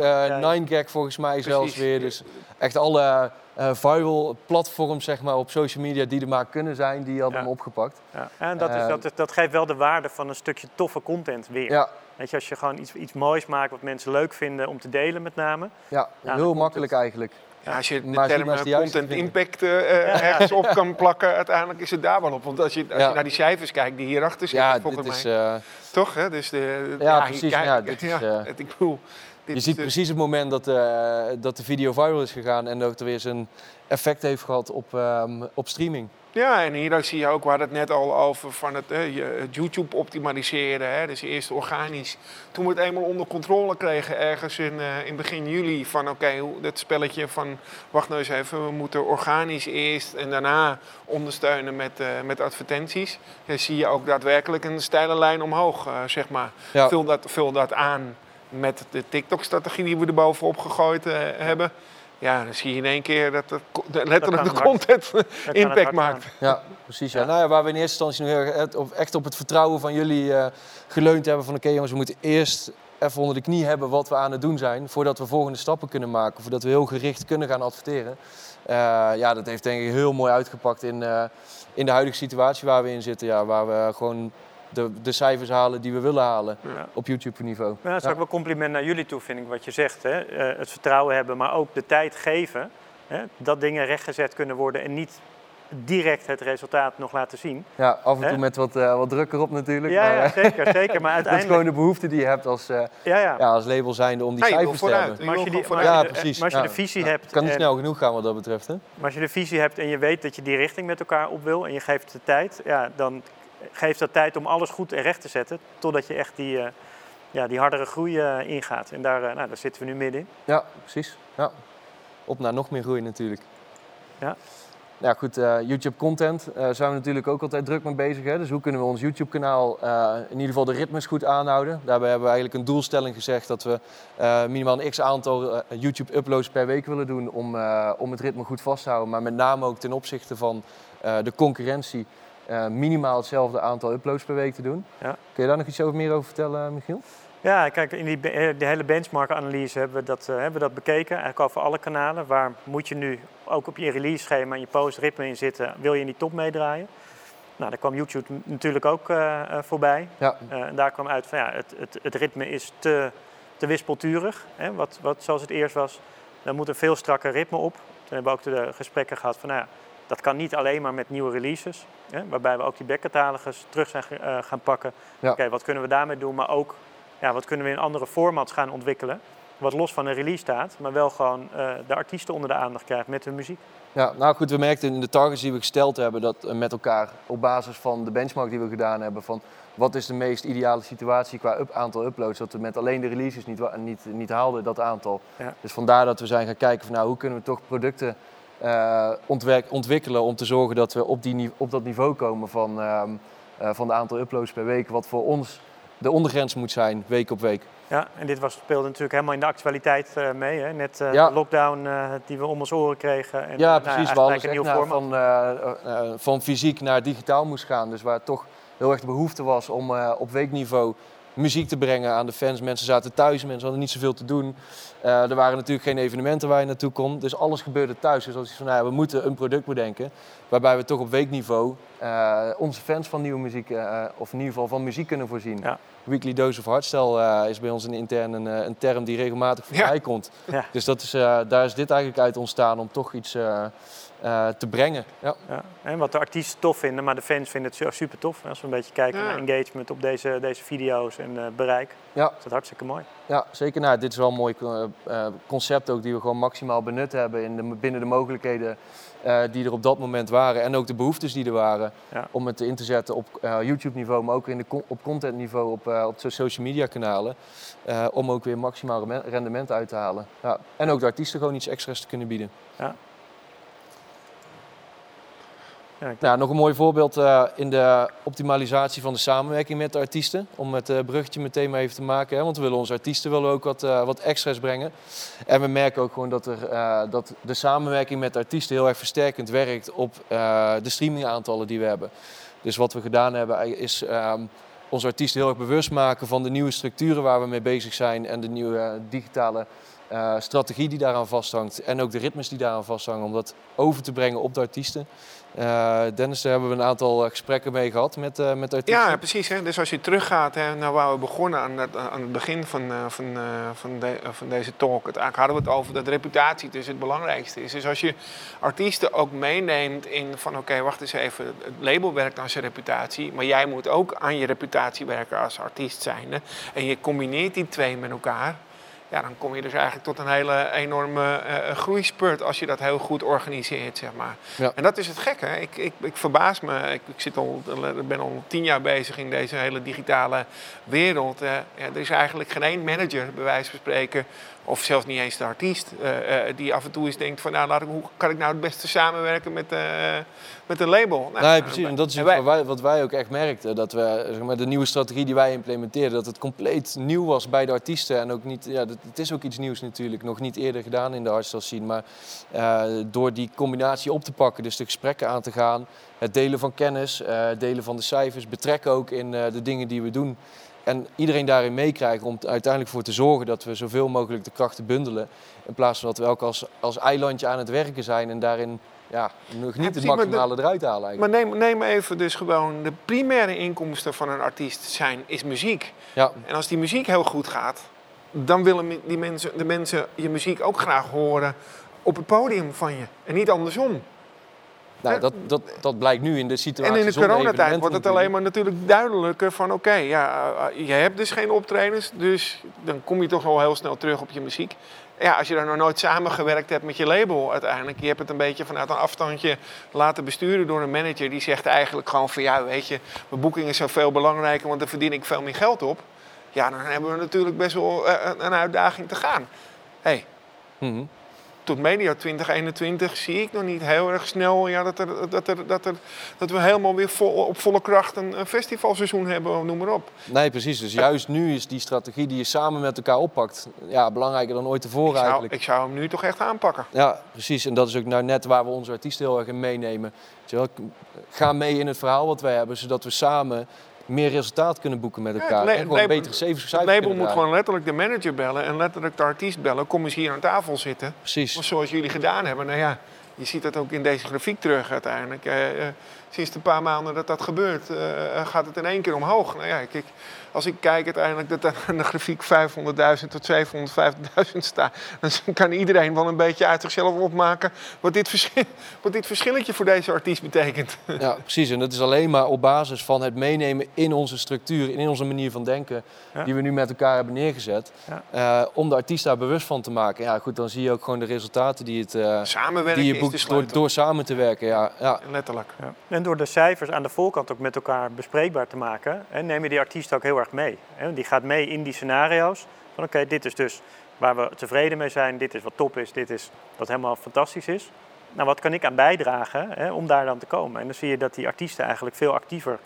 9gag volgens mij precies. zelfs weer. Dus echt alle eh, viral platforms zeg maar, op social media die er maar kunnen zijn, die hadden Ja. hem opgepakt. Ja. En dat, is, Eh, dat, is- dat geeft wel de waarde van een stukje toffe content weer. Ja, Weet je, als je gewoon iets, iets moois maakt wat mensen leuk vinden om te delen met name. ja, heel makkelijk eigenlijk. Ja, als je de Maar als je term eh, content impact eh, ergens op kan plakken, uiteindelijk is het daar wel op. Want als je, als Ja. je naar die cijfers kijkt die hierachter zitten, Ja, volgens dit is, mij. eh, Toch, hè? Dus de, Ja, hier precies, kijk- ja, dit [LAUGHS] is, het- ik bedoel, dit je ziet de- precies het moment dat, eh, dat de video viral is gegaan en dat er weer zijn effect heeft gehad op, ehm, op streaming. Ja, en hier zie je ook, we hadden het net al over van het, eh, het YouTube optimaliseren. Hè? Dus eerst organisch. Toen we het eenmaal onder controle kregen, ergens in, eh, in begin juli, van oké, hoe dat spelletje van wacht nou eens even, we moeten organisch eerst en daarna ondersteunen met, met advertenties. Dan zie je ook daadwerkelijk een steile lijn omhoog, zeg maar. Ja. Vul, dat, vul dat aan met de TikTok-strategie die we er bovenop gegooid eh, hebben. Ja, dan zie je in één keer dat het letterlijk de content impact maakt. gaan. Ja, precies. Ja. Ja. Nou ja, waar we in eerste instantie nog heel erg echt op- echt op het vertrouwen van jullie eh, geleund hebben van oké jongens, we moeten eerst even onder de knie hebben wat we aan het doen zijn, voordat we volgende stappen kunnen maken, voordat we heel gericht kunnen gaan adverteren. Eh, ja, dat heeft denk ik heel mooi uitgepakt in, eh, in de huidige situatie waar we in zitten, ja, waar we gewoon de, de cijfers halen die we willen halen Ja. op YouTube niveau. Ja, dat is Ja. ook wel compliment naar jullie toe, vind ik, wat je zegt. Hè? Eh, het vertrouwen hebben, maar ook de tijd geven. Hè? Dat dingen rechtgezet kunnen worden en niet direct het resultaat nog laten zien. Ja, af en toe met wat, eh, wat druk erop natuurlijk. Ja, maar, ja eh, zeker, zeker. Maar [LAUGHS] dat is uiteindelijk... gewoon de behoefte die je hebt als, eh, Ja, ja. ja, als label zijnde om die cijfers te hebben. Maar als je, die, maar Ja, de- precies. maar als je Ja. de visie Ja, hebt... Het kan niet en- snel genoeg gaan wat dat betreft. Hè? Maar als je de visie hebt en je weet dat je die richting met elkaar op wil en je geeft de tijd, ja, dan geeft dat tijd om alles goed en recht te zetten, totdat je echt die, eh, ja, die hardere groei eh, ingaat. En daar, eh, nou, daar zitten we nu middenin. Ja, precies. Ja. Op naar nog meer groei natuurlijk. Ja. Ja, goed, YouTube content eh zijn we natuurlijk ook altijd druk mee bezig. Hè? Dus hoe kunnen we ons YouTube kanaal eh, in ieder geval de ritmes goed aanhouden? Daarbij hebben we eigenlijk een doelstelling gezegd dat we minimaal een x aantal eh, YouTube uploads per week willen doen om, om het ritme goed vast te houden. Maar met name ook ten opzichte van de concurrentie eh, minimaal hetzelfde aantal uploads per week te doen. Ja. Kun je daar nog iets over meer over vertellen, Michiel? Ja, kijk, in die, eh, de hele benchmark-analyse hebben we, dat, eh, hebben we dat bekeken, eigenlijk over alle kanalen. Waar moet je nu ook op je release-schema en je post-ritme in zitten, wil je in die top meedraaien? Nou, daar kwam YouTube natuurlijk ook eh, eh, voorbij. Ja, Eh, en daar kwam uit van ja, het, het, het ritme is te, te wispelturig, hè, wat, wat zoals het eerst was. Er moet een veel strakker ritme op. Toen hebben we ook de gesprekken gehad van nou ja, dat kan niet alleen maar met nieuwe releases. Hè, waarbij we ook die backcatalogus terug zijn eh, gaan pakken. Ja. Oké, wat kunnen we daarmee doen, maar ook ja, wat kunnen we in andere formats gaan ontwikkelen. Wat los van een release staat, maar wel gewoon eh, de artiesten onder de aandacht krijgt met hun muziek. Ja, nou goed, we merkten in de targets die we gesteld hebben dat eh, met elkaar op basis van de benchmark die we gedaan hebben van wat is de meest ideale situatie qua up aantal uploads, dat we met alleen de releases niet, niet, niet haalden dat aantal. Ja. Dus vandaar dat we zijn gaan kijken van nou hoe kunnen we toch producten eh, ontwikkelen om te zorgen dat we op, die, op dat niveau komen van, ehm, eh, van de aantal uploads per week, wat voor ons de ondergrens moet zijn, week op week. Ja, en dit was, speelde natuurlijk helemaal in de actualiteit eh, mee. Hè? Net Ja. de lockdown die we om ons oren kregen. En, Ja, nou precies. waar alles echt format. van, van fysiek naar digitaal moest gaan. Dus waar toch heel erg de behoefte was om op weekniveau muziek te brengen aan de fans. Mensen zaten thuis, mensen hadden niet zoveel te doen. Eh, er waren natuurlijk geen evenementen waar je naartoe kon. Dus alles gebeurde thuis. Dus als je van, nou ja, we moeten een product bedenken waarbij we toch op weekniveau eh, onze fans van nieuwe muziek, eh, of in ieder geval van muziek kunnen voorzien. Ja. Weekly dose of hardstyle is bij ons een intern een, een term die regelmatig Ja. voorbij komt. Ja. Dus dat is, daar is dit eigenlijk uit ontstaan om toch iets eh, te brengen. Ja. Ja, en wat de artiesten tof vinden, maar de fans vinden het super tof. Als we een beetje kijken Ja. naar engagement op deze, deze video's en eh, bereik, Ja. is dat hartstikke mooi. Ja, zeker. Nou, dit is wel een mooi eh, concept ook die we gewoon maximaal benut hebben in de, binnen de mogelijkheden eh, die er op dat moment waren. En ook de behoeftes die er waren Ja. om het in te zetten op eh, YouTube niveau, maar ook in de op content niveau op, eh, op de social media kanalen. eh, om ook weer maximaal rendement uit te halen. Ja. En ook de artiesten gewoon iets extra's te kunnen bieden. Ja, Nou, nog een mooi voorbeeld eh, in de optimalisatie van de samenwerking met de artiesten. Om het eh, bruggetje meteen maar even te maken. Hè, want we willen onze artiesten willen ook wat, eh, wat extra's brengen. En we merken ook gewoon dat, er, dat de samenwerking met artiesten heel erg versterkend werkt op de streamingaantallen die we hebben. Dus wat we gedaan hebben is ehm, onze artiesten heel erg bewust maken van de nieuwe structuren waar we mee bezig zijn. En de nieuwe digitale strategie die daaraan vasthangt en ook de ritmes die daaraan vasthangen, om dat over te brengen op de artiesten. Uh, Dennis, daar hebben we een aantal eh, gesprekken mee gehad met, uh, met artiesten. Ja, precies. Hè. Dus als je teruggaat hè, naar waar we begonnen aan het, aan het begin van, van, van, van deze talk. Het, hadden we het over dat reputatie dus het belangrijkste is. Dus als je artiesten ook meeneemt in van oké, wacht eens even. Het label werkt aan zijn reputatie. Maar jij moet ook aan je reputatie werken als artiest zijnde. En je combineert die twee met elkaar ja, dan kom je dus eigenlijk tot een hele enorme uh, groeispurt als je dat heel goed organiseert, zeg maar. Ja. En dat is het gekke. Ik, ik, ik verbaas me. Ik, ik zit al, ben al tien jaar bezig in deze hele digitale wereld. Uh, ja, er is eigenlijk geen één manager, bij wijze van spreken, of zelfs niet eens de artiest, uh, die af en toe eens denkt van, nou, laat ik, hoe kan ik nou het beste samenwerken met, met een label. Nou, nee, precies. En dat is wat, wij, wat wij ook echt merkten. Dat we, zeg maar, de nieuwe strategie die wij implementeerden, dat het compleet nieuw was bij de artiesten. En ook niet, ja, het is ook iets nieuws natuurlijk. Nog niet eerder gedaan in de hardstyle scene. Maar uh, door die combinatie op te pakken, dus de gesprekken aan te gaan, het delen van kennis, uh, het delen van de cijfers, betrekken ook in uh, de dingen die we doen. En iedereen daarin meekrijgen om uiteindelijk voor te zorgen dat we zoveel mogelijk de krachten bundelen. In plaats van dat we elk als, als eilandje aan het werken zijn en daarin ja, nog niet het maximale eruit halen eigenlijk. Maar neem, neem even dus gewoon de primaire inkomsten van een artiest zijn, is muziek. Ja. En als die muziek heel goed gaat, dan willen die mensen, de mensen je muziek ook graag horen op het podium van je. En niet andersom. Nou, dat, dat, dat blijkt nu in de situatie. En in de coronatijd wordt het alleen maar natuurlijk duidelijker van oké, ja, je hebt dus geen optredens, dus dan kom je toch wel heel snel terug op je muziek ja, als je daar nog nooit samengewerkt hebt met je label uiteindelijk. Je hebt het een beetje vanuit een afstandje laten besturen door een manager. Die zegt eigenlijk gewoon van ja, weet je, mijn boeking is veel belangrijker, want daar verdien ik veel meer geld op. Ja, dan hebben we natuurlijk best wel eh, een uitdaging te gaan. Hey, mm tot media 2021 zie ik nog niet heel erg snel ja, dat, er, dat, er, dat, er, dat we helemaal weer vol, op volle kracht een, een festivalseizoen hebben, noem maar op. Nee, precies. Dus juist nu is die strategie die je samen met elkaar oppakt, ja, belangrijker dan ooit tevoren ik zou, eigenlijk. Ik zou hem nu toch echt aanpakken. Ja, precies. En dat is ook nou net waar we onze artiesten heel erg in meenemen. Ga mee in het verhaal wat wij hebben, zodat we samen meer resultaat kunnen boeken met elkaar. Ja, en gewoon label, betere cijfers Het label moet gewoon letterlijk de manager bellen en letterlijk de artiest bellen. Kom eens hier aan tafel zitten. Precies. Zoals jullie gedaan hebben. Nou ja, je ziet dat ook in deze grafiek terug uiteindelijk. Uh, sinds een paar maanden dat dat gebeurt, uh, gaat het in één keer omhoog. Nou ja, kijk, als ik kijk uiteindelijk dat er aan de grafiek 500.000 tot 750.000 staat, dan kan iedereen wel een beetje uit zichzelf opmaken wat dit, verschil, wat dit verschilletje voor deze artiest betekent. Ja, precies. En dat is alleen maar op basis van het meenemen in onze structuur, in onze manier van denken, die we nu met elkaar hebben neergezet, ja. uh, om de artiest daar bewust van te maken. Ja, goed, dan zie je ook gewoon de resultaten die, het, uh, Samenwerken die je boekt door, door, samen te werken. Ja, ja. Letterlijk. Ja. En door de cijfers aan de voorkant ook met elkaar bespreekbaar te maken, hè, neem je die artiest ook heel erg mee. Hè. Die gaat mee in die scenario's. Van oké, dit is dus waar we tevreden mee zijn, dit is wat top is, dit is wat helemaal fantastisch is. Nou, wat kan ik aan bijdragen hè, om daar dan te komen? En dan zie je dat die artiesten eigenlijk veel actiever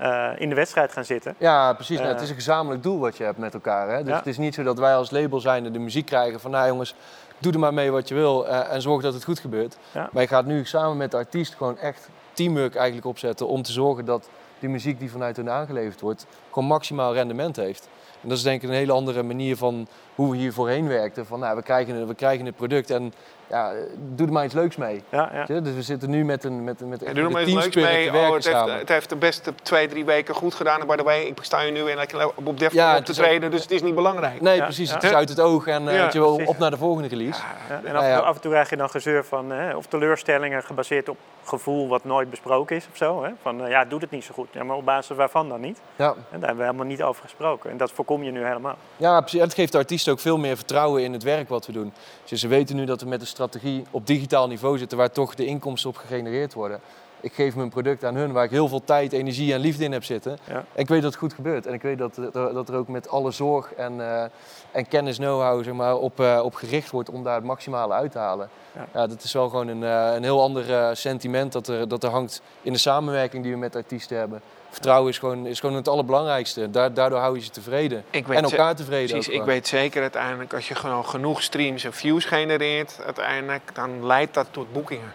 uh, in de wedstrijd gaan zitten. Ja, precies. Nou, het is een gezamenlijk doel wat je hebt met elkaar. Hè? Dus het is niet zo dat wij als label zijnde de muziek krijgen van... nou jongens, doe er maar mee wat je wil uh, en zorg dat het goed gebeurt. Maar je gaat nu samen met de artiest gewoon echt teamwork eigenlijk opzetten... om te zorgen dat die muziek die vanuit hun aangeleverd wordt... gewoon maximaal rendement heeft. En dat is denk ik een hele andere manier van hoe we hier voorheen werkten. Van nou, we krijgen, we krijgen het product en ja, doe er maar iets leuks mee. Ja, ja. Dus we zitten nu met een met, met, ja, doe er maar iets leuks mee. Oh, het, heeft, het heeft de beste twee, drie weken goed gedaan. En by the way, ik sta hier nu en op Def ja, op te treden, dus het is niet belangrijk. Nee, precies. Het is uit het oog en uh, je wil op naar de volgende release. En af, en af, en toe krijg je dan gezeur van, hè, of teleurstellingen gebaseerd op gevoel wat nooit besproken is of zo. Hè? Van uh, ja, doet het niet zo goed. Ja, maar op basis waarvan dan niet? Ja. En daar hebben we helemaal niet over gesproken. En dat voorkom je nu helemaal. Ja, precies. Het geeft de artiesten ook veel meer vertrouwen in het werk wat we doen. Dus ze weten nu dat we met de strategie op digitaal niveau zitten waar toch de inkomsten op gegenereerd worden. Ik geef mijn product aan hun waar ik heel veel tijd, energie en liefde in heb zitten. Ja. En ik weet dat het goed gebeurt. En ik weet dat, dat er ook met alle zorg en, uh, en kennis, know-how zeg maar, op, uh, op gericht wordt om daar het maximale uit te halen. Ja. ja dat is wel gewoon een, uh, een heel ander sentiment dat er, dat er hangt in de samenwerking die we met artiesten hebben. Vertrouwen is gewoon, is gewoon het allerbelangrijkste. daardoor hou je ze tevreden. en elkaar tevreden. Precies, ik weet zeker uiteindelijk als je gewoon genoeg streams en views genereert, uiteindelijk, dan leidt dat tot boekingen.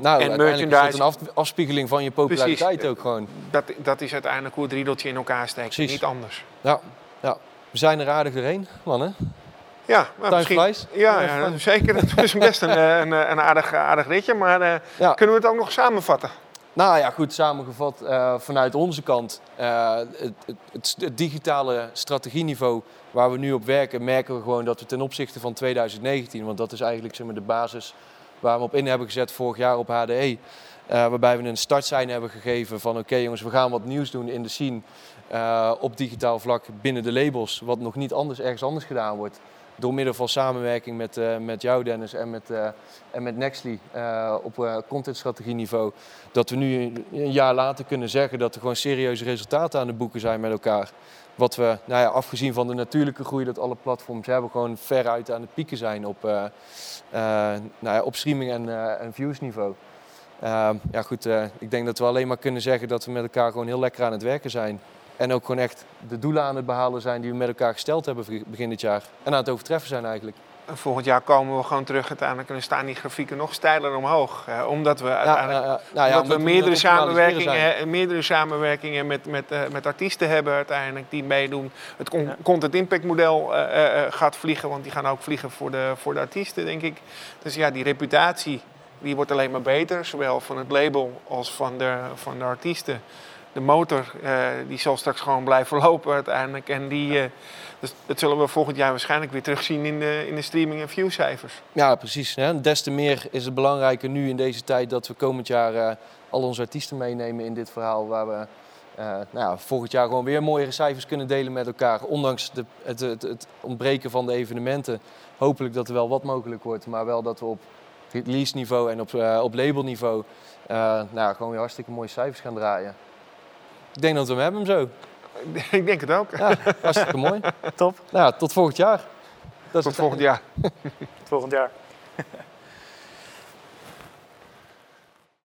Nou, en merchandise. is een afspiegeling van je populariteit Precies. ook gewoon. Dat, dat is uiteindelijk hoe het riedeltje in elkaar steekt, niet anders. Ja, ja, we zijn er aardig doorheen, mannen. Ja, maar Time misschien, ja, Ja, zeker. Het is best een, eh, een, een aardig, aardig ritje, maar eh, Ja. kunnen we het ook nog samenvatten? Nou ja, goed samengevat eh, vanuit onze kant. eh, het, het, het, het digitale strategieniveau waar we nu op werken, merken we gewoon dat we ten opzichte van 2019, want dat is eigenlijk zeg maar, de basis waar we op in hebben gezet vorig jaar op HDE. eh, waarbij we een startsein hebben gegeven van oké jongens, we gaan wat nieuws doen in de scene eh, op digitaal vlak binnen de labels, wat nog niet anders ergens anders gedaan wordt. Door middel van samenwerking met, eh, met jou Dennis en met, en met Nextly op contentstrategieniveau dat we nu een jaar later kunnen zeggen dat er gewoon serieuze resultaten aan de boeken zijn met elkaar. Wat we, nou ja, afgezien van de natuurlijke groei dat alle platforms hebben, gewoon veruit aan het pieken zijn op, eh, eh, nou ja, op streaming en, eh, en viewsniveau. Ehm, ja goed, ik denk dat we alleen maar kunnen zeggen dat we met elkaar gewoon heel lekker aan het werken zijn. En ook gewoon echt de doelen aan het behalen zijn die we met elkaar gesteld hebben begin dit jaar. En aan het overtreffen zijn eigenlijk. En volgend jaar komen we gewoon terug uiteindelijk en dan staan die grafieken nog steiler omhoog. eh, omdat we uiteindelijk ja, ja. Nou ja, omdat we meerdere samenwerkingen, eh, meerdere samenwerkingen met, met, eh, met artiesten hebben uiteindelijk die meedoen. Het con- Ja. content impact model eh, eh, eh, gaat vliegen, want die gaan ook vliegen voor de, voor de artiesten, denk ik. Dus ja, die reputatie die wordt alleen maar beter, zowel van het label als van de, van de artiesten. De motor eh, die zal straks gewoon blijven [LAUGHS] lopen uiteindelijk. En die, eh, dus dat zullen we volgend jaar waarschijnlijk weer terugzien in de, in de streaming- en viewcijfers. Ja, precies. Hè. Des te meer is het belangrijker nu in deze tijd dat we komend jaar eh, al onze artiesten meenemen in dit verhaal. Waar we nou ja, volgend jaar gewoon weer mooiere cijfers kunnen delen met elkaar. Ondanks de, het, het, het ontbreken van de evenementen. Hopelijk dat er wel wat mogelijk wordt. Maar wel dat we op release niveau en op, op labelniveau nou, gewoon weer hartstikke mooie cijfers gaan draaien. Ik denk dat we hem hebben zo. [LAUGHS] ik denk het ook. Ja, hartstikke mooi. Top. Nou, tot volgend jaar. Dat [LAUGHS] Tot volgend jaar. Tot volgend jaar.